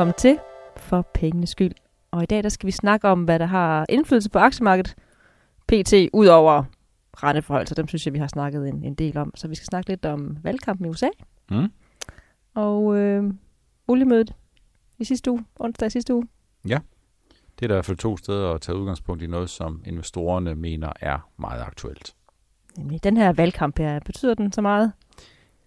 Velkommen til For Pengenes Skyld. Og i dag der skal vi snakke om, hvad der har indflydelse på aktiemarkedet. PT ud over renteforhold, så dem synes jeg, vi har snakket en, en del om. Så vi skal snakke lidt om valgkampen i USA. Mm. Og øh, oliemødet i sidste uge, onsdag i sidste uge. Ja, det er der i hvert fald to steder at tage udgangspunkt i noget, som investorerne mener er meget aktuelt. Nemlig den her valgkamp her, betyder den så meget?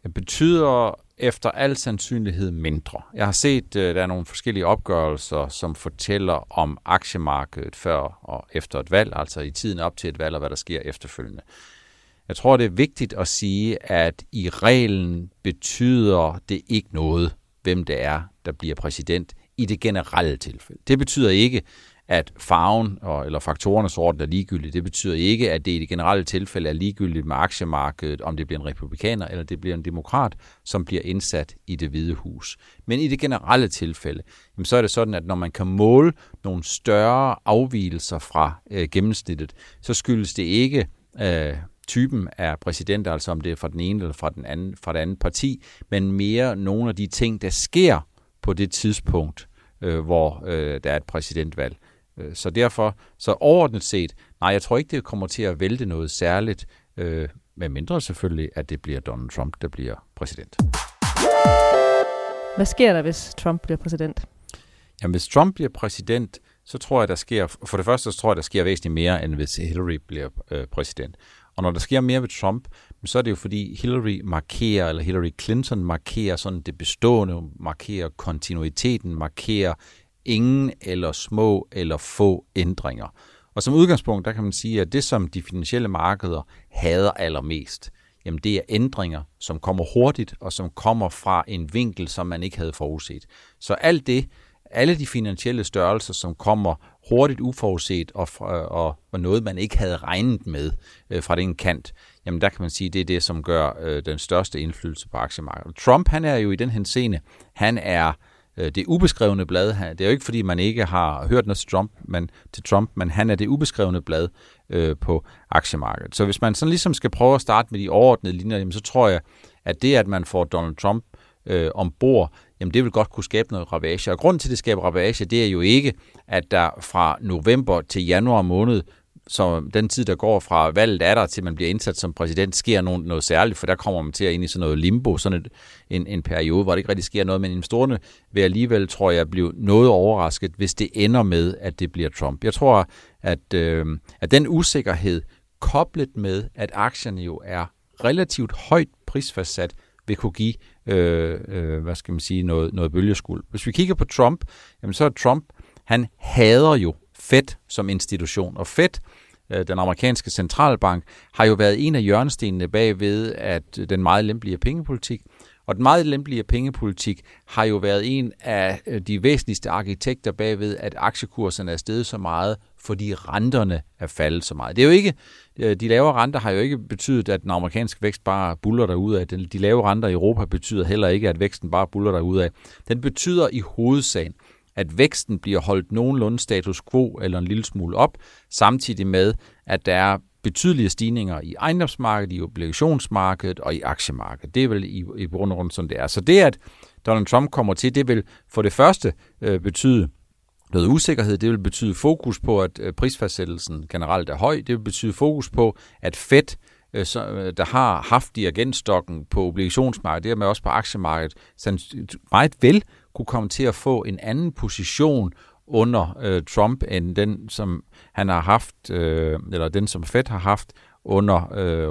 Det betyder efter al sandsynlighed mindre. Jeg har set, øh, der er nogle forskellige opgørelser, som fortæller om aktiemarkedet før og efter et valg, altså i tiden op til et valg og hvad der sker efterfølgende. Jeg tror, det er vigtigt at sige, at i reglen betyder det ikke noget, hvem det er, der bliver præsident i det generelle tilfælde. Det betyder ikke, at farven og, eller faktorernes orden er ligegyldig. Det betyder ikke, at det i det generelle tilfælde er ligegyldigt med aktiemarkedet, om det bliver en republikaner eller det bliver en demokrat, som bliver indsat i det hvide hus. Men i det generelle tilfælde, jamen så er det sådan, at når man kan måle nogle større afvielser fra øh, gennemsnittet, så skyldes det ikke øh, typen af præsident, altså om det er fra den ene eller fra, den anden, fra det andet parti, men mere nogle af de ting, der sker på det tidspunkt, øh, hvor øh, der er et præsidentvalg. Øh, så derfor, så overordnet set, nej, jeg tror ikke, det kommer til at vælte noget særligt, øh, med mindre selvfølgelig, at det bliver Donald Trump, der bliver præsident. Hvad sker der, hvis Trump bliver præsident? Jamen, hvis Trump bliver præsident, så tror jeg, der sker, for det første, så tror jeg, der sker væsentligt mere, end hvis Hillary bliver øh, præsident. Og når der sker mere ved Trump, så er det jo fordi Hillary markerer, eller Hillary Clinton markerer sådan det bestående, markerer kontinuiteten, markerer ingen eller små eller få ændringer. Og som udgangspunkt, der kan man sige, at det, som de finansielle markeder hader allermest, jamen det er ændringer, som kommer hurtigt, og som kommer fra en vinkel, som man ikke havde forudset. Så alt det, alle de finansielle størrelser, som kommer hurtigt uforudset og, og, og noget, man ikke havde regnet med øh, fra den kant, jamen der kan man sige, det er det, som gør øh, den største indflydelse på aktiemarkedet. Trump, han er jo i den henseende, han er øh, Øh, det ubeskrevne blad. Det er jo ikke, fordi man ikke har hørt noget til Trump, men, til Trump, men han er det ubeskrevne blad øh, på aktiemarkedet. Så hvis man sådan ligesom skal prøve at starte med de overordnede linjer, jamen, så tror jeg, at det, at man får Donald Trump øh, ombord, jamen det vil godt kunne skabe noget ravage. Og grunden til, at det skaber ravage, det er jo ikke, at der fra november til januar måned så den tid, der går fra valget er der til man bliver indsat som præsident, sker noget, noget særligt, for der kommer man til at ind i sådan noget limbo, sådan et, en, en periode, hvor det ikke rigtig sker noget, men investorerne vil alligevel, tror jeg, blive noget overrasket, hvis det ender med, at det bliver Trump. Jeg tror, at, øh, at den usikkerhed, koblet med, at aktierne jo er relativt højt prisfastsat, vil kunne give, øh, øh, hvad skal man sige, noget, noget bølgeskuld. Hvis vi kigger på Trump, jamen så er Trump, han hader jo Fed som institution. Og Fed, øh, den amerikanske centralbank, har jo været en af hjørnestenene bagved, at øh, den meget lempelige pengepolitik, og den meget lempelige pengepolitik har jo været en af øh, de væsentligste arkitekter bagved, at aktiekurserne er steget så meget, fordi renterne er faldet så meget. Det er jo ikke, de lave renter har jo ikke betydet, at den amerikanske vækst bare buller derud af. De lave renter i Europa betyder heller ikke, at væksten bare buller derud af. Den betyder i hovedsagen, at væksten bliver holdt nogenlunde status quo eller en lille smule op, samtidig med, at der er betydelige stigninger i ejendomsmarkedet, i obligationsmarkedet og i aktiemarkedet. Det er vel i, i bund og grund som det er. Så det, at Donald Trump kommer til, det vil for det første øh, betyde noget usikkerhed. Det vil betyde fokus på, at øh, prisfastsættelsen generelt er høj. Det vil betyde fokus på, at Fed, øh, så, øh, der har haft dirigentstokken på obligationsmarkedet, dermed også på aktiemarkedet, meget vel kunne komme til at få en anden position under øh, Trump end den, som han har haft, øh, eller den, som Fed har haft under øh,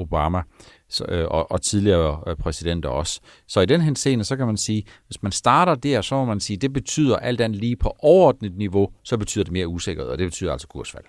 Obama så, øh, og, og tidligere øh, præsidenter også. Så i den henseende, så kan man sige, hvis man starter der, så må man sige, det betyder alt andet lige på overordnet niveau, så betyder det mere usikkerhed, og det betyder altså kursfald.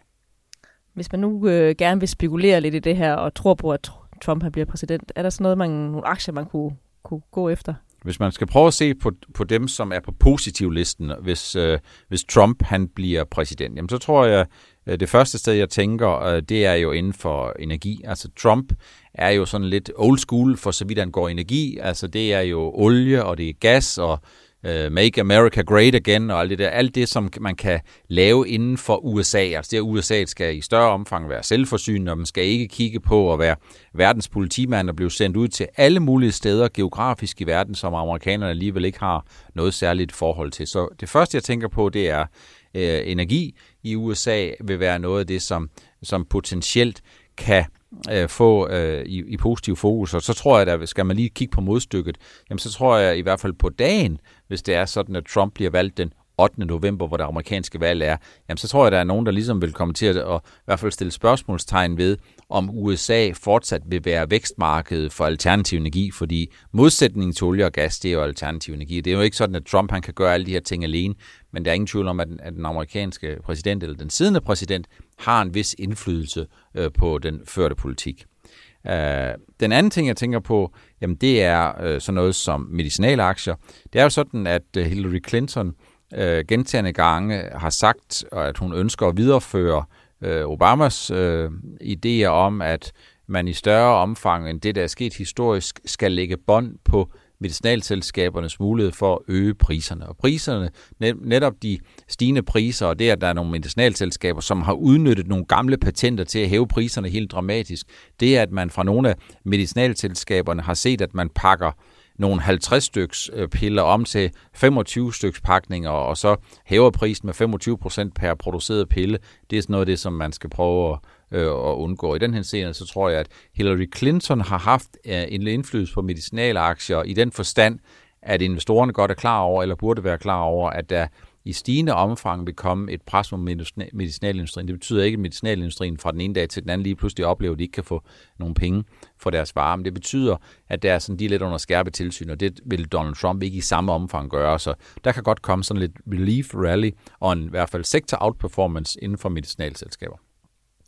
Hvis man nu øh, gerne vil spekulere lidt i det her, og tror på, at Trump han bliver præsident, er der så noget, man, nogle aktier, man kunne, kunne gå efter? Hvis man skal prøve at se på, på dem, som er på positivlisten, hvis, øh, hvis Trump han bliver præsident, jamen, så tror jeg, øh, det første sted, jeg tænker, øh, det er jo inden for energi. Altså Trump er jo sådan lidt old school for så vidt han går energi. Altså det er jo olie, og det er gas, og Øh, Make America Great Again og alt det der. Alt det, som man kan lave inden for USA. Altså det, at USA skal i større omfang være selvforsynende, og man skal ikke kigge på at være verdens politimand og blive sendt ud til alle mulige steder geografisk i verden, som amerikanerne alligevel ikke har noget særligt forhold til. Så det første, jeg tænker på, det er øh, energi i USA vil være noget af det, som, som potentielt kan øh, få øh, i, i positiv fokus. Og så tror jeg, at skal man lige kigge på modstykket, jamen så tror jeg i hvert fald på dagen, hvis det er sådan, at Trump bliver valgt den 8. november, hvor det amerikanske valg er, jamen så tror jeg, at der er nogen, der ligesom vil komme til at, at i hvert fald stille spørgsmålstegn ved, om USA fortsat vil være vækstmarkedet for alternativ energi, fordi modsætningen til olie og gas, det er jo alternativ energi. Det er jo ikke sådan, at Trump han kan gøre alle de her ting alene, men der er ingen tvivl om, at den, at den amerikanske præsident, eller den siddende præsident, har en vis indflydelse øh, på den førte politik. Øh, den anden ting, jeg tænker på, jamen det er øh, sådan noget som medicinalaktier. Det er jo sådan, at øh, Hillary Clinton øh, gentagende gange har sagt, at hun ønsker at videreføre øh, Obamas øh, idéer om, at man i større omfang end det, der er sket historisk, skal lægge bånd på medicinalselskabernes mulighed for at øge priserne. Og priserne, netop de stigende priser, og det at der er nogle medicinalselskaber, som har udnyttet nogle gamle patenter til at hæve priserne helt dramatisk, det er, at man fra nogle af medicinalselskaberne har set, at man pakker nogle 50 styks øh, piller om til 25 styks pakninger, og så hæver prisen med 25 procent per produceret pille. Det er sådan noget af det, som man skal prøve at øh, at undgå. I den her scene, så tror jeg, at Hillary Clinton har haft øh, en indflydelse på medicinalaktier i den forstand, at investorerne godt er klar over, eller burde være klar over, at der i stigende omfang vil komme et pres mod medicinalindustrien. Det betyder ikke, at medicinalindustrien fra den ene dag til den anden lige pludselig oplever, at de ikke kan få nogle penge for deres varer. Men det betyder, at der er sådan, de er lidt under skærpet tilsyn, og det vil Donald Trump ikke i samme omfang gøre. Så der kan godt komme sådan lidt relief rally og en i hvert fald sektor outperformance inden for medicinalselskaber.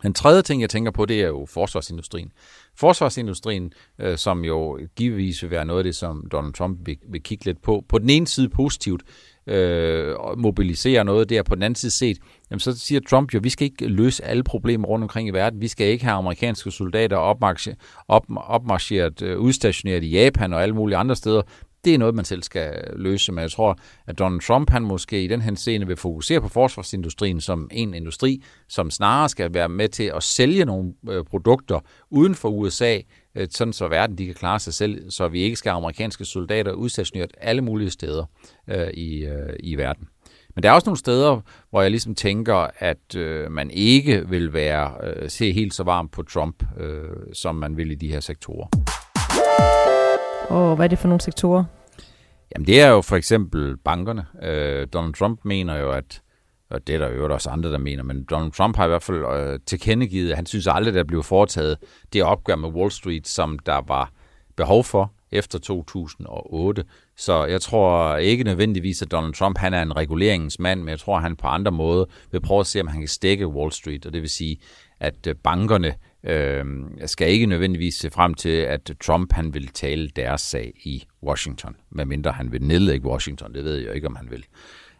Den tredje ting, jeg tænker på, det er jo forsvarsindustrien. Forsvarsindustrien, øh, som jo givetvis vil være noget af det, som Donald Trump vil, vil kigge lidt på. På den ene side positivt, øh, mobilisere noget der. På den anden side set, jamen så siger Trump jo, vi skal ikke løse alle problemer rundt omkring i verden. Vi skal ikke have amerikanske soldater opmarcheret, op, opmarcheret øh, udstationeret i Japan og alle mulige andre steder det er noget, man selv skal løse. Men jeg tror, at Donald Trump, han måske i den her scene vil fokusere på forsvarsindustrien som en industri, som snarere skal være med til at sælge nogle øh, produkter uden for USA, øh, sådan så verden de kan klare sig selv, så vi ikke skal have amerikanske soldater udstationeret alle mulige steder øh, i, øh, i verden. Men der er også nogle steder, hvor jeg ligesom tænker, at øh, man ikke vil være øh, se helt så varmt på Trump, øh, som man vil i de her sektorer. Og hvad er det for nogle sektorer? Jamen det er jo for eksempel bankerne. Øh, Donald Trump mener jo, at og det er der jo også andre, der mener, men Donald Trump har i hvert fald øh, tilkendegivet, at han synes aldrig, der blev foretaget det opgør med Wall Street, som der var behov for efter 2008. Så jeg tror ikke nødvendigvis, at Donald Trump han er en reguleringsmand, men jeg tror, at han på andre måder vil prøve at se, om han kan stikke Wall Street, og det vil sige, at øh, bankerne øh, skal ikke nødvendigvis se frem til, at Trump han vil tale deres sag i Washington, medmindre han vil nedlægge Washington. Det ved jeg ikke, om han vil.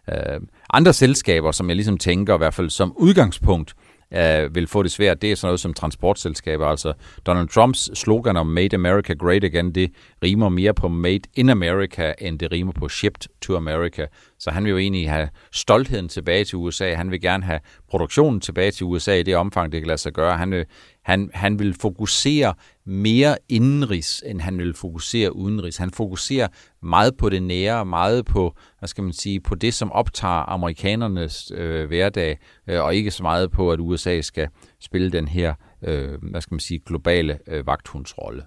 Øh, andre selskaber, som jeg ligesom tænker, i hvert fald som udgangspunkt, øh, vil få det svært, det er sådan noget som transportselskaber. Altså Donald Trumps slogan om Made America Great Again, det rimer mere på Made in America, end det rimer på Shipped to America. Så han vil jo egentlig have stoltheden tilbage til USA. Han vil gerne have produktionen tilbage til USA i det omfang, det kan lade sig gøre. Han vil, han, han vil fokusere mere indenrigs, end han vil fokusere udenrigs. Han fokuserer meget på det nære, meget på, hvad skal man sige, på det, som optager amerikanernes øh, hverdag, øh, og ikke så meget på, at USA skal spille den her, øh, hvad skal man sige, globale øh, vagthundsrolle.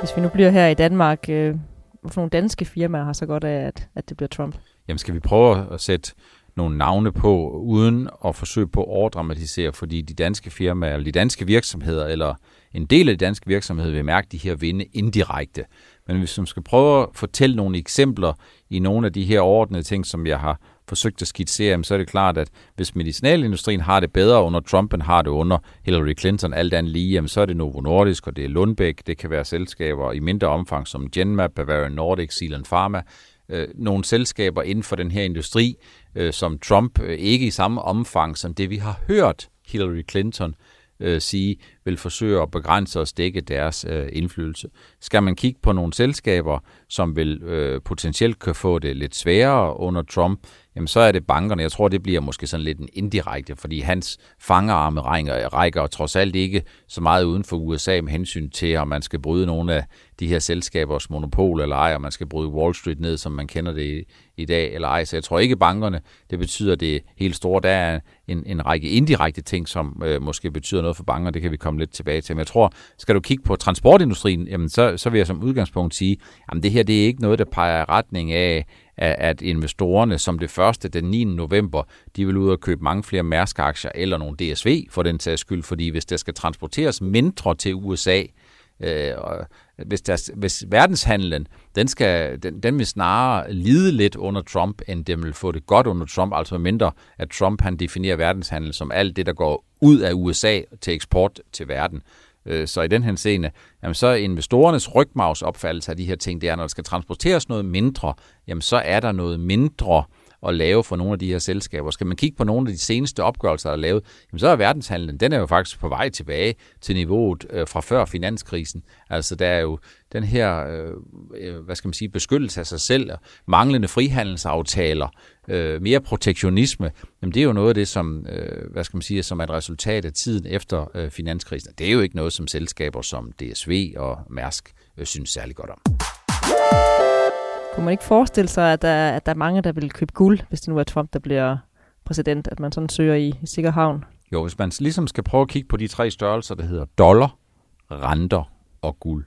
Hvis vi nu bliver her i Danmark, øh, hvorfor nogle danske firmaer har så godt af, at, at det bliver Trump? Jamen skal vi prøve at sætte nogle navne på, uden at forsøge på at overdramatisere, fordi de danske firmaer, eller de danske virksomheder, eller en del af de danske virksomheder vil mærke de her vinde indirekte. Men hvis man skal prøve at fortælle nogle eksempler i nogle af de her ordnede ting, som jeg har forsøgt at skitsere, så er det klart, at hvis medicinalindustrien har det bedre under Trump, end har det under Hillary Clinton, alt andet lige, jamen, så er det Novo Nordisk, og det er Lundbæk, det kan være selskaber i mindre omfang som Genmap, Bavarian Nordic, Zealand Pharma, øh, nogle selskaber inden for den her industri, øh, som Trump øh, ikke i samme omfang som det, vi har hørt Hillary Clinton øh, sige, vil forsøge at begrænse og stikke deres øh, indflydelse. Skal man kigge på nogle selskaber, som vil øh, potentielt kan få det lidt sværere under Trump, jamen så er det bankerne. Jeg tror, det bliver måske sådan lidt en indirekte, fordi hans fangerarme rækker, rækker trods alt ikke så meget uden for USA med hensyn til, om man skal bryde nogle af de her selskabers monopol eller ej, om man skal bryde Wall Street ned, som man kender det i, i dag, eller ej. Så jeg tror ikke bankerne, det betyder det helt store. Der er en, en række indirekte ting, som øh, måske betyder noget for banker, det kan vi komme lidt tilbage til. Men jeg tror, skal du kigge på transportindustrien, jamen så, så vil jeg som udgangspunkt sige, at det her det er ikke noget, der peger i retning af, at investorerne som det første den 9. november, de vil ud og købe mange flere Mærsk-aktier eller nogle DSV for den sags skyld, fordi hvis der skal transporteres mindre til USA, øh, hvis, deres, hvis verdenshandlen, den, skal, den, den vil snarere lide lidt under Trump, end den vil få det godt under Trump, altså mindre at Trump han definerer verdenshandel som alt det, der går ud af USA til eksport til verden. Øh, så i den her scene, jamen så er investorernes rygmavsopfattelse af de her ting, det er, når der skal transporteres noget mindre, jamen så er der noget mindre at lave for nogle af de her selskaber. Skal man kigge på nogle af de seneste opgørelser, der er lavet, jamen så er verdenshandlen, den er jo faktisk på vej tilbage til niveauet øh, fra før finanskrisen. Altså der er jo den her, øh, øh hvad skal man sige, beskyttelse af sig selv, manglende frihandelsaftaler, øh, mere protektionisme, jamen det er jo noget af det, som, øh, hvad skal man sige, som er et resultat af tiden efter øh, finanskrisen. Det er jo ikke noget, som selskaber som DSV og Mærsk øh, synes særlig godt om. Kunne man ikke forestille sig, at der, at der er mange, der vil købe guld, hvis det nu er Trump, der bliver præsident, at man sådan søger i, i sikker havn? Jo, hvis man ligesom skal prøve at kigge på de tre størrelser, der hedder dollar, renter og guld,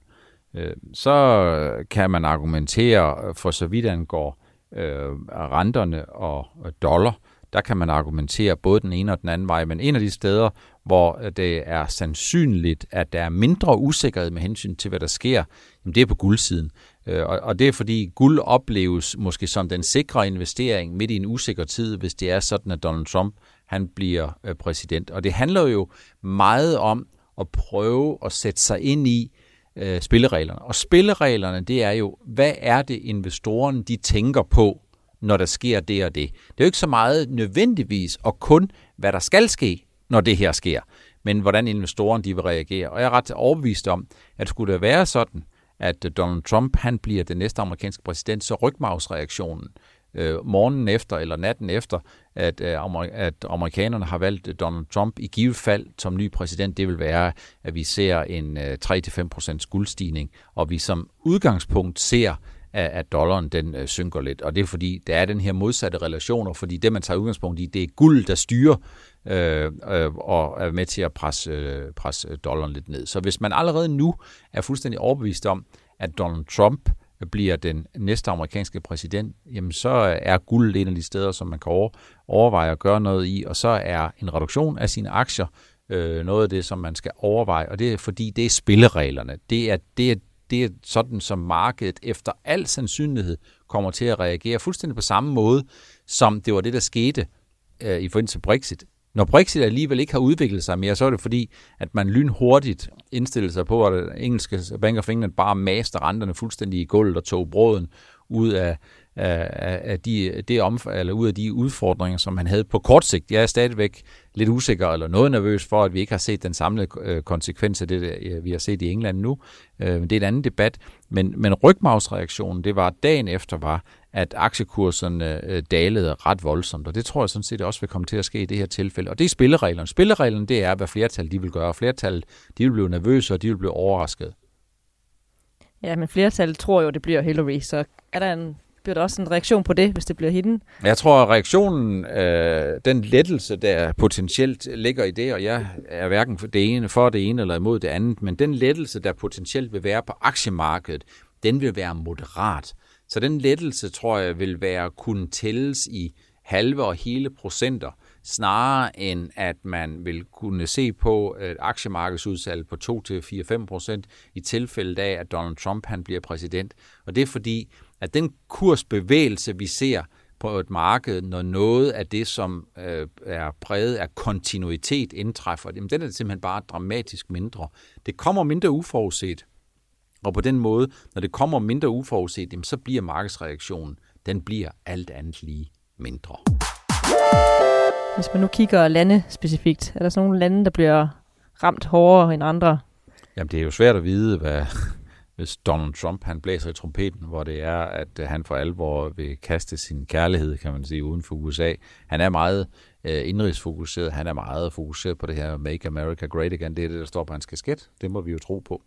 øh, så kan man argumentere øh, for så vidt angår øh, renterne og dollar, der kan man argumentere både den ene og den anden vej, men en af de steder, hvor øh, det er sandsynligt, at der er mindre usikkerhed med hensyn til, hvad der sker, jamen det er på guldsiden. Øh, og det er fordi guld opleves måske som den sikre investering midt i en usikker tid, hvis det er sådan, at Donald Trump han bliver øh, præsident. Og det handler jo meget om at prøve at sætte sig ind i øh, spillereglerne. Og spillereglerne, det er jo, hvad er det investorerne de tænker på, når der sker det og det. Det er jo ikke så meget nødvendigvis, og kun hvad der skal ske, når det her sker, men hvordan investorerne de vil reagere. Og jeg er ret overbevist om, at skulle det være sådan, at øh, Donald Trump han bliver den næste amerikanske præsident, så rygmavsreaktionen øh, morgenen efter eller natten efter, at, øh, at amerikanerne har valgt øh, Donald Trump i givet fald som ny præsident, det vil være, at vi ser en øh, 3-5% guldstigning, og vi som udgangspunkt ser, at, at dollaren den øh, synker lidt. Og det er fordi, der er den her modsatte relationer, fordi det, man tager udgangspunkt i, det er guld, der styrer øh, øh, og er med til at presse, øh, presse dollaren lidt ned. Så hvis man allerede nu er fuldstændig overbevist om, at Donald Trump bliver den næste amerikanske præsident, jamen så er guld en af de steder, som man kan overveje at gøre noget i, og så er en reduktion af sine aktier øh, noget af det, som man skal overveje, og det er fordi, det er spillereglerne. Det er, det er, det er sådan, som markedet efter al sandsynlighed kommer til at reagere fuldstændig på samme måde, som det var det, der skete øh, i forbindelse med Brexit. Når Brexit alligevel ikke har udviklet sig mere, så er det fordi, at man lynhurtigt indstillede sig på, at engelske Bank of England bare master renterne fuldstændig i gulvet og tog brøden ud af, af, af, de, det omf- eller ud af de udfordringer, som man havde på kort sigt. Jeg er stadigvæk lidt usikker eller noget nervøs for, at vi ikke har set den samlede øh, konsekvens af det, øh, vi har set i England nu. Øh, men det er en anden debat. Men, men rygmavsreaktionen, det var dagen efter, var, at aktiekurserne dalede ret voldsomt, og det tror jeg sådan set også vil komme til at ske i det her tilfælde. Og det er spillereglerne. Spillereglerne, det er, hvad flertal de vil gøre. Flertal, de vil blive nervøse, og de vil blive overrasket. Ja, men flertal tror jo, det bliver Hillary, så er der en bliver der også en reaktion på det, hvis det bliver hende? Jeg tror, at reaktionen, øh, den lettelse, der potentielt ligger i det, og jeg er hverken for det ene, for det ene eller imod det andet, men den lettelse, der potentielt vil være på aktiemarkedet, den vil være moderat. Så den lettelse, tror jeg, vil være kunne tælles i halve og hele procenter, snarere end at man vil kunne se på øh, et aktiemarkedsudsalg på 2-4-5 procent i tilfælde af, at Donald Trump han bliver præsident. Og det er fordi, at den kursbevægelse, vi ser på et marked, når noget af det, som øh, er præget af kontinuitet, indtræffer, jamen, den er simpelthen bare dramatisk mindre. Det kommer mindre uforudset. Og på den måde, når det kommer mindre uforudset, jamen, så bliver markedsreaktionen, den bliver alt andet lige mindre. Hvis man nu kigger lande specifikt, er der sådan nogle lande, der bliver ramt hårdere end andre? Jamen, det er jo svært at vide, hvad, hvis Donald Trump han blæser i trompeten, hvor det er, at øh, han for alvor vil kaste sin kærlighed, kan man sige, uden for USA. Han er meget øh, indrigsfokuseret, han er meget fokuseret på det her Make America Great Again, det er det, der står på hans kasket, det må vi jo tro på.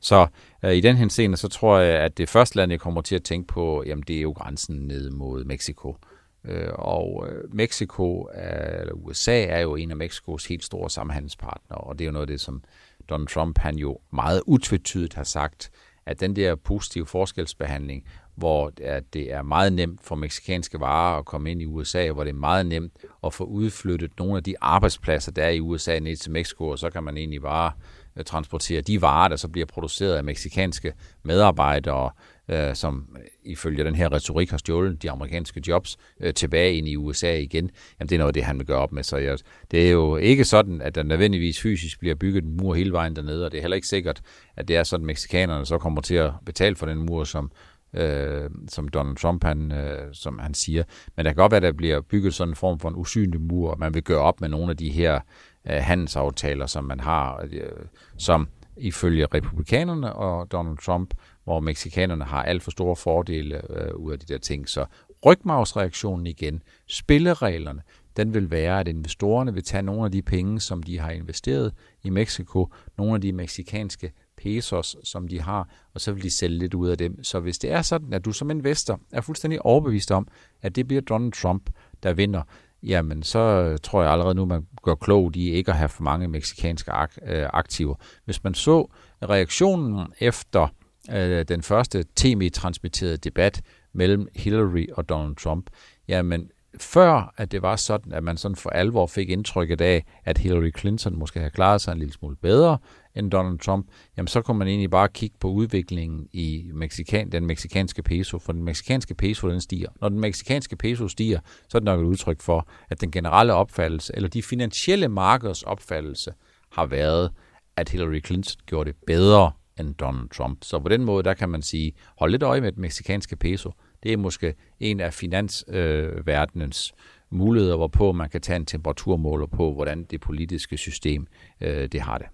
Så øh, i den henseende, så tror jeg, at det første land, jeg kommer til at tænke på, jamen det er jo grænsen ned mod Mexico. Øh, og øh, Mexico, er, eller USA, er jo en af Mexikos helt store samhandelspartnere, og det er jo noget af det, som Donald Trump han jo meget utvetydigt har sagt, at den der positive forskelsbehandling, hvor det er meget nemt for meksikanske varer at komme ind i USA, hvor det er meget nemt at få udflyttet nogle af de arbejdspladser, der er i USA ned til Mexico, og så kan man egentlig bare øh, transportere de varer, der så bliver produceret af meksikanske medarbejdere, øh, som ifølge den her retorik har stjålet de amerikanske jobs øh, tilbage ind i USA igen, jamen det er noget af det, han vil gøre op med. Så jeg, det er jo ikke sådan, at der nødvendigvis fysisk bliver bygget en mur hele vejen dernede, og det er heller ikke sikkert, at det er sådan, at meksikanerne så kommer til at betale for den mur, som, øh, som Donald Trump han, øh, som han siger. Men der kan godt være, at der bliver bygget sådan en form for en usynlig mur, og man vil gøre op med nogle af de her øh, handelsaftaler, som man har, øh, som ifølge republikanerne og Donald Trump hvor meksikanerne har alt for store fordele øh, ud af de der ting. Så rygmavsreaktionen igen, spillereglerne, den vil være, at investorerne vil tage nogle af de penge, som de har investeret i Mexico, nogle af de meksikanske pesos, som de har, og så vil de sælge lidt ud af dem. Så hvis det er sådan, at du som investor er fuldstændig overbevist om, at det bliver Donald Trump, der vinder, jamen så tror jeg allerede nu, man gør klogt i ikke at have for mange meksikanske ak- øh, aktiver. Hvis man så reaktionen efter øh, den første tv-transmitterede debat mellem Hillary og Donald Trump, jamen før at det var sådan, at man sådan for alvor fik indtrykket af, at Hillary Clinton måske havde klaret sig en lille smule bedre end Donald Trump, jamen så kunne man egentlig bare kigge på udviklingen i Mexikan, den meksikanske peso, for den meksikanske peso den stiger. Når den meksikanske peso stiger, så er det nok et udtryk for, at den generelle opfattelse, eller de finansielle markeders opfattelse, har været, at Hillary Clinton gjorde det bedre end Donald Trump. Så på den måde, der kan man sige, hold lidt øje med den meksikanske peso. Det er måske en af finansverdenens øh, muligheder, hvorpå man kan tage en temperaturmåler på, hvordan det politiske system øh, det har det.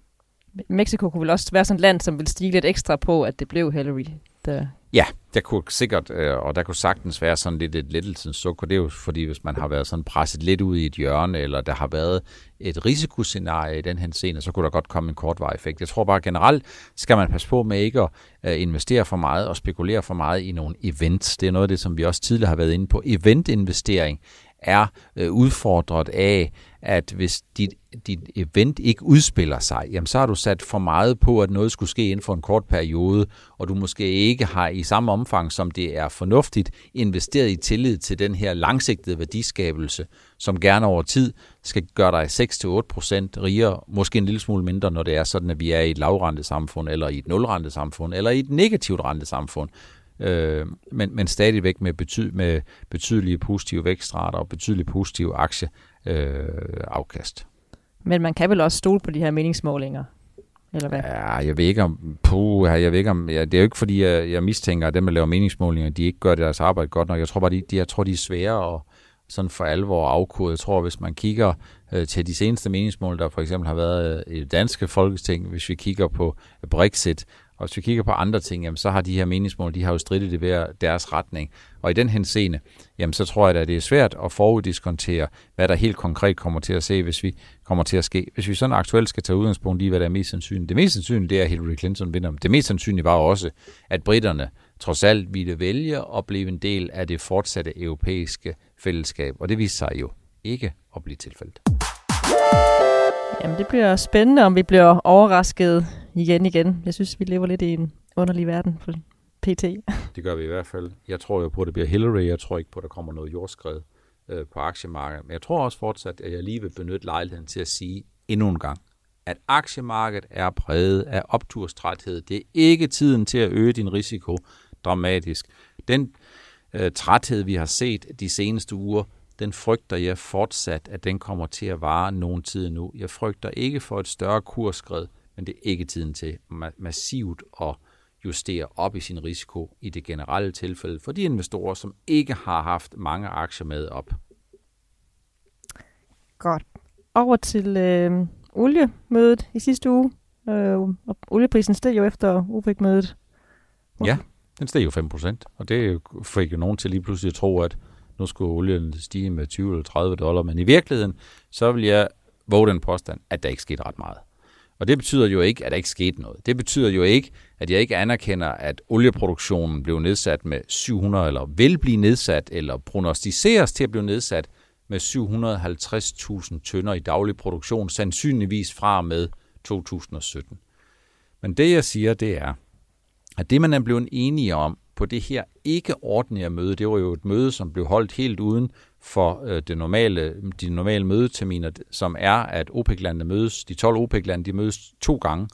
Mexico kunne vel også være sådan et land, som vil stige lidt ekstra på, at det blev Hillary, der øh, Ja, der kunne sikkert, øh, og der kunne sagtens være sådan lidt et lettelsens suk, og det er jo fordi, hvis man har været sådan presset lidt ud i et hjørne, eller der har været et risikoscenarie i den her scene, så kunne der godt komme en kortvarig effekt. Jeg tror bare generelt, skal man passe på med ikke at øh, investere for meget og spekulere for meget i nogle events. Det er noget af det, som vi også tidligere har været inde på. Eventinvestering er øh, udfordret af, at hvis dit, dit event ikke udspiller sig, jamen så har du sat for meget på, at noget skulle ske inden for en kort periode, og du måske ikke har i samme omfang, som det er fornuftigt, investeret i tillid til den her langsigtede værdiskabelse, som gerne over tid skal gøre dig 6-8% rigere, måske en lille smule mindre, når det er sådan, at vi er i et lavrentesamfund, eller i et nulrentesamfund, eller i et negativt rentesamfund øh, men, men stadigvæk med, betyd, med betydelige positive vækstrater og betydelige positive aktieafkast. Øh, men man kan vel også stole på de her meningsmålinger? Eller hvad? Ja, jeg ved ikke om, puh, jeg ved ikke om, ja, det er jo ikke fordi, jeg, jeg mistænker, at dem, der laver meningsmålinger, de ikke gør deres arbejde godt nok. Jeg tror bare, de, de, jeg tror, de er svære at sådan for alvor afkode. Jeg tror, hvis man kigger øh, til de seneste meningsmål, der for eksempel har været i det danske folketing, hvis vi kigger på Brexit, og hvis vi kigger på andre ting, jamen, så har de her meningsmål, de har jo stridt i hver deres retning. Og i den henseende, jamen, så tror jeg, at det er svært at foruddiskontere, hvad der helt konkret kommer til at se, hvis vi kommer til at ske. Hvis vi sådan aktuelt skal tage udgangspunkt i, hvad der er mest sandsynligt. Det mest sandsynlige, det er, at Hillary Clinton vinder. Det mest sandsynlige var også, at britterne trods alt ville vælge at blive en del af det fortsatte europæiske fællesskab. Og det viser sig jo ikke at blive tilfældet. Jamen, det bliver spændende, om vi bliver overrasket igen igen. Jeg synes, vi lever lidt i en underlig verden for PT. Det gør vi i hvert fald. Jeg tror jo på, at det bliver Hillary. Jeg tror ikke på, at der kommer noget jordskred øh, på aktiemarkedet. Men jeg tror også fortsat, at jeg lige vil benytte lejligheden til at sige endnu en gang, at aktiemarkedet er præget af opturstræthed. Det er ikke tiden til at øge din risiko dramatisk. Den øh, træthed, vi har set de seneste uger, den frygter jeg fortsat, at den kommer til at vare nogen tid nu. Jeg frygter ikke for et større kursskred, men det er ikke tiden til massivt at justere op i sin risiko i det generelle tilfælde for de investorer, som ikke har haft mange aktier med op. Godt. Over til øh, oliemødet i sidste uge, øh, og olieprisen steg jo efter OPEC-mødet. Ja, den steg jo 5%, og det fik jo nogen til lige pludselig at tro, at nu skulle olien stige med 20 eller 30 dollar, men i virkeligheden, så vil jeg våge den påstand, at der ikke skete ret meget. Og det betyder jo ikke, at der ikke skete noget. Det betyder jo ikke, at jeg ikke anerkender, at olieproduktionen blev nedsat med 700, eller vil blive nedsat, eller prognostiseres til at blive nedsat med 750.000 tønder i daglig produktion, sandsynligvis fra med 2017. Men det jeg siger, det er, at det man er blevet enige om på det her ikke-ordinære møde, det var jo et møde, som blev holdt helt uden for øh, det normale, de normale mødeterminer, som er, at OPEC-landene mødes, de 12 OPEC-lande, de mødes to gange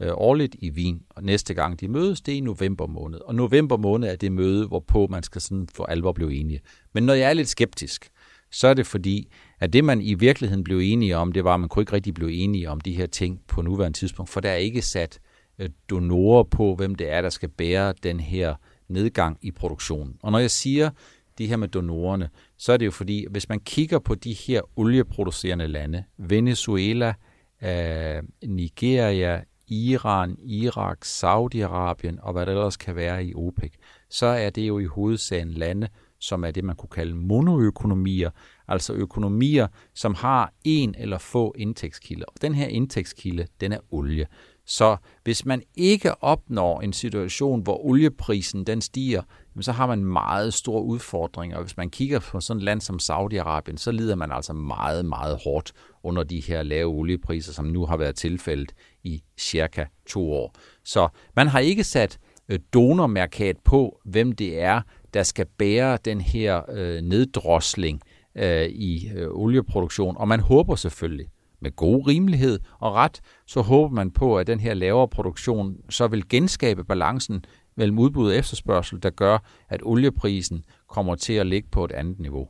øh, årligt i Wien, og næste gang de mødes, det er i november måned. Og november måned er det møde, hvorpå man skal sådan for alvor blive enige. Men når jeg er lidt skeptisk, så er det fordi, at det man i virkeligheden blev enige om, det var, at man kunne ikke rigtig blive enige om de her ting på nuværende tidspunkt, for der er ikke sat øh, donorer på, hvem det er, der skal bære den her nedgang i produktionen. Og når jeg siger det her med donorerne, så er det jo fordi, hvis man kigger på de her olieproducerende lande, Venezuela, øh, Nigeria, Iran, Irak, Saudi-Arabien og hvad der ellers kan være i OPEC, så er det jo i hovedsagen lande, som er det, man kunne kalde monoøkonomier, altså økonomier, som har en eller få indtægtskilder. Og den her indtægtskilde, den er olie. Så hvis man ikke opnår en situation, hvor olieprisen den stiger, så har man meget store udfordringer. Og hvis man kigger på sådan et land som Saudi-Arabien, så lider man altså meget, meget hårdt under de her lave oliepriser, som nu har været tilfældet i cirka to år. Så man har ikke sat øh, donormærkat på, hvem det er, der skal bære den her øh, neddrosling øh, i øh, olieproduktion. Og man håber selvfølgelig, med god rimelighed og ret, så håber man på, at den her lavere produktion så vil genskabe balancen mellem udbud og efterspørgsel, der gør, at olieprisen kommer til at ligge på et andet niveau.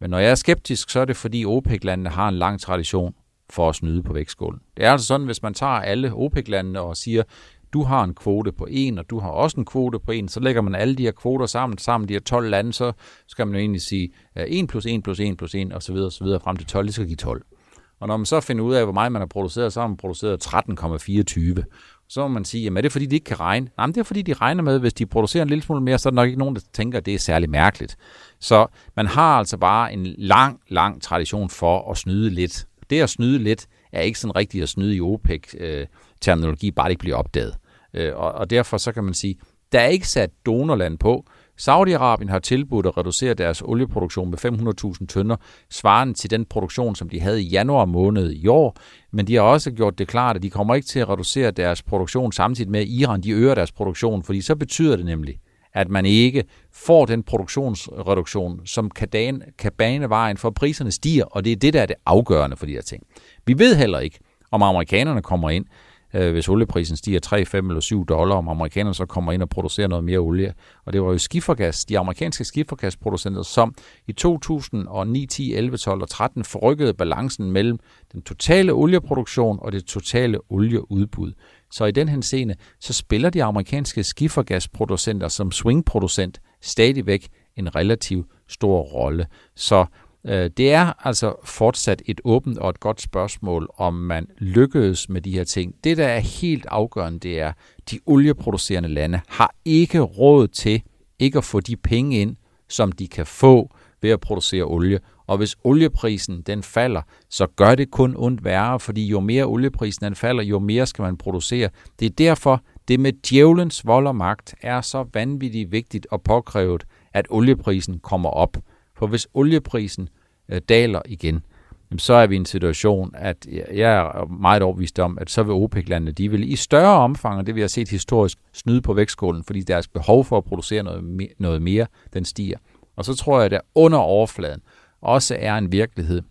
Men når jeg er skeptisk, så er det fordi OPEC-landene har en lang tradition for at snyde på vægtskålen. Det er altså sådan, hvis man tager alle OPEC-landene og siger, du har en kvote på en, og du har også en kvote på en, så lægger man alle de her kvoter sammen, sammen de her 12 lande, så skal man jo egentlig sige 1 plus 1 plus 1 plus 1 osv. osv. frem til 12, det skal give 12. Og når man så finder ud af, hvor meget man har produceret, så har man produceret 13,24. Så må man sige, jamen er det fordi, de ikke kan regne? Nej, men det er fordi, de regner med, at hvis de producerer en lille smule mere, så er der nok ikke nogen, der tænker, at det er særlig mærkeligt. Så man har altså bare en lang, lang tradition for at snyde lidt. Det at snyde lidt er ikke sådan rigtigt at snyde i OPEC-terminologi, øh, bare det ikke bliver opdaget. Øh, og derfor så kan man sige, der er ikke sat donorland på, Saudi-Arabien har tilbudt at reducere deres olieproduktion med 500.000 tønder, svarende til den produktion, som de havde i januar måned i år. Men de har også gjort det klart, at de kommer ikke til at reducere deres produktion samtidig med, at Iran de øger deres produktion, fordi så betyder det nemlig, at man ikke får den produktionsreduktion, som kan, kan bane vejen for, at priserne stiger, og det er det, der er det afgørende for de her ting. Vi ved heller ikke, om amerikanerne kommer ind øh, hvis olieprisen stiger 3, 5 eller 7 dollar, om amerikanerne så kommer ind og producerer noget mere olie. Og det var jo skifergas, de amerikanske skifergasproducenter, som i 2009, 10, 11, 12 og 13 forrykkede balancen mellem den totale olieproduktion og det totale olieudbud. Så i den henseende, så spiller de amerikanske skifergasproducenter som swingproducent stadigvæk en relativt stor rolle. Så Øh, det er altså fortsat et åbent og et godt spørgsmål, om man lykkedes med de her ting. Det, der er helt afgørende, det er, at de olieproducerende lande har ikke råd til ikke at få de penge ind, som de kan få ved at producere olie. Og hvis olieprisen den falder, så gør det kun ondt værre, fordi jo mere olieprisen den falder, jo mere skal man producere. Det er derfor, det med djævelens vold og magt er så vanvittigt vigtigt og påkrævet, at olieprisen kommer op. For hvis olieprisen øh, daler igen, jamen, så er vi i en situation, at jeg er meget overbevist om, at så vil OPEC-landene, de vil i større omfang, og det vi har set historisk, snyde på vægtskålen, fordi deres behov for at producere noget, noget mere, den stiger. Og så tror jeg, at der under overfladen også er en virkelighed,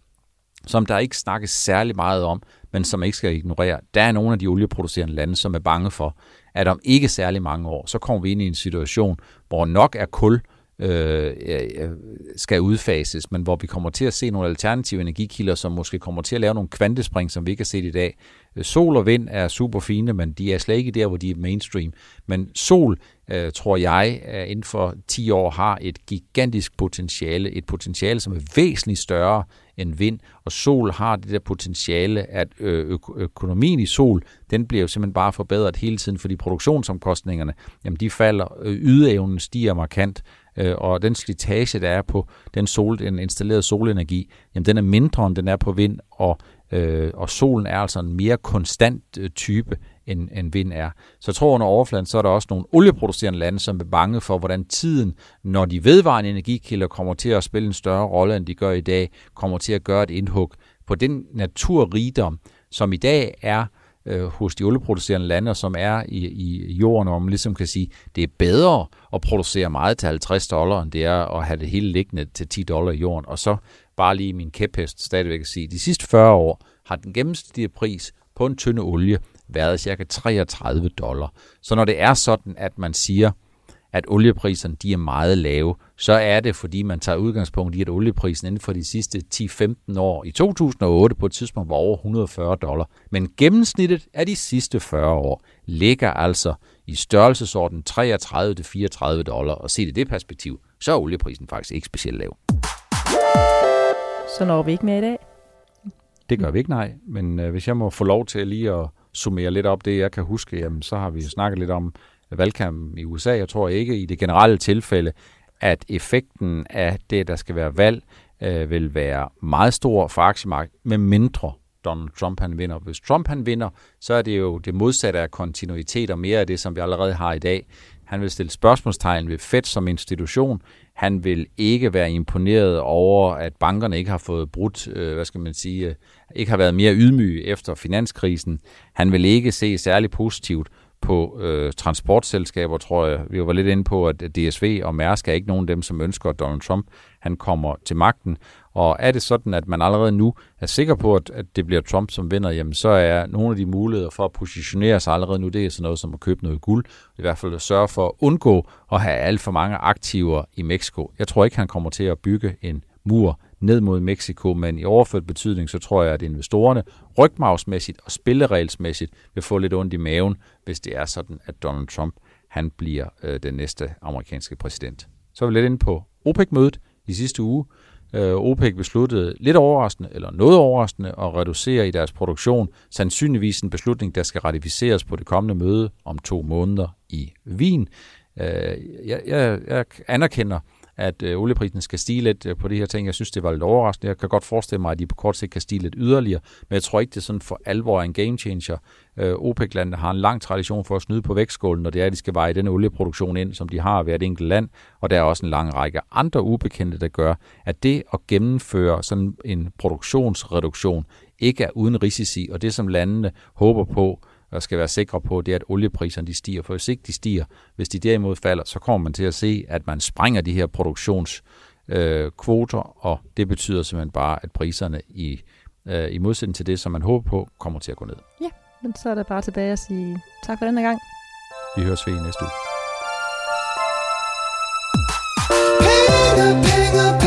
som der ikke snakkes særlig meget om, men som ikke skal ignorere. Der er nogle af de olieproducerende lande, som er bange for, at om ikke særlig mange år, så kommer vi ind i en situation, hvor nok er kul øh, skal udfases, men hvor vi kommer til at se nogle alternative energikilder, som måske kommer til at lave nogle kvantespring, som vi ikke har set i dag. Øh, sol og vind er super fine, men de er slet ikke der, hvor de er mainstream. Men sol, øh, tror jeg, inden for 10 år har et gigantisk potentiale. Et potentiale, som er væsentligt større end vind. Og sol har det der potentiale, at øh, ø- økonomien i sol, den bliver jo simpelthen bare forbedret hele tiden, fordi produktionsomkostningerne, jamen de falder, øh, ydeevnen stiger markant, øh, og den slitage, der er på den, sol, den installerede solenergi, jamen den er mindre, end den er på vind, og, øh, og solen er altså en mere konstant øh, type, end, end vind er. Så jeg tror under overfladen, så er der også nogle olieproducerende lande, som er bange for, hvordan tiden, når de vedvarende energikilder kommer til at spille en større rolle, end de gør i dag, kommer til at gøre et indhug på den naturrigdom, som i dag er øh, Øh, hos de olieproducerende lande, som er i, i jorden, hvor man ligesom kan sige, det er bedre at producere meget til 50 dollar, end det er at have det hele liggende til 10 dollar i jorden. Og så bare lige min kæphest stadigvæk at sige, de sidste 40 år har den gennemsnitlige pris på en tynde olie været cirka 33 dollar. Så når det er sådan, at man siger, at oliepriserne de er meget lave, så er det, fordi man tager udgangspunkt i, at olieprisen inden for de sidste 10-15 år, i 2008 på et tidspunkt var over 140 dollar. Men gennemsnittet af de sidste 40 år ligger altså i størrelsesorden 33-34 dollar, og set i det perspektiv, så er olieprisen faktisk ikke specielt lav. Så når vi ikke mere i dag? Det gør vi ikke, nej. Men øh, hvis jeg må få lov til lige at summere lidt op det, jeg kan huske, jamen, så har vi snakket lidt om valgkampen i USA. Jeg tror ikke i det generelle tilfælde, at effekten af det, der skal være valg, øh, vil være meget stor for aktiemarkedet, med mindre Donald Trump han vinder. Hvis Trump han vinder, så er det jo det modsatte af kontinuitet og mere af det, som vi allerede har i dag. Han vil stille spørgsmålstegn ved Fed som institution. Han vil ikke være imponeret over, at bankerne ikke har fået brudt, øh, hvad skal man sige, øh, ikke har været mere ydmyge efter finanskrisen. Han vil ikke se særlig positivt på øh, transportselskaber, tror jeg. Vi var lidt inde på, at DSV og Mærsk er ikke nogen af dem, som ønsker, at Donald Trump han kommer til magten. Og er det sådan, at man allerede nu er sikker på, at, at det bliver Trump, som vinder, jamen så er nogle af de muligheder for at positionere sig allerede nu, det er sådan noget som at købe noget guld. I hvert fald at sørge for at undgå at have alt for mange aktiver i Mexico. Jeg tror ikke, han kommer til at bygge en mur ned mod Mexico, men i overført betydning, så tror jeg, at investorerne rygmavsmæssigt og spilleregelsmæssigt vil få lidt ondt i maven, hvis det er sådan, at Donald Trump han bliver øh, den næste amerikanske præsident. Så er vi lidt inde på OPEC-mødet i sidste uge. Øh, OPEC besluttede lidt overraskende, eller noget overraskende, at reducere i deres produktion. Sandsynligvis en beslutning, der skal ratificeres på det kommende møde om to måneder i Wien. Øh, jeg, jeg, jeg anerkender, at øh, olieprisen skal stige lidt øh, på de her ting. Jeg synes, det var lidt overraskende. Jeg kan godt forestille mig, at de på kort sigt kan stige lidt yderligere, men jeg tror ikke, det er sådan for alvor en game changer. Øh, OPEC-landene har en lang tradition for at snyde på vægtskålen, når det er, at de skal veje den olieproduktion ind, som de har hvert enkelt land, og der er også en lang række andre ubekendte, der gør, at det at gennemføre sådan en produktionsreduktion ikke er uden risici, og det som landene håber på, der skal være sikre på, det er, at oliepriserne de stiger. For hvis ikke de stiger, hvis de derimod falder, så kommer man til at se, at man sprænger de her produktionskvoter, øh, og det betyder simpelthen bare, at priserne i, øh, i modsætning til det, som man håber på, kommer til at gå ned. Ja, men så er det bare tilbage at sige tak for denne gang. Vi høres ved i næste uge. Penge, penge, penge.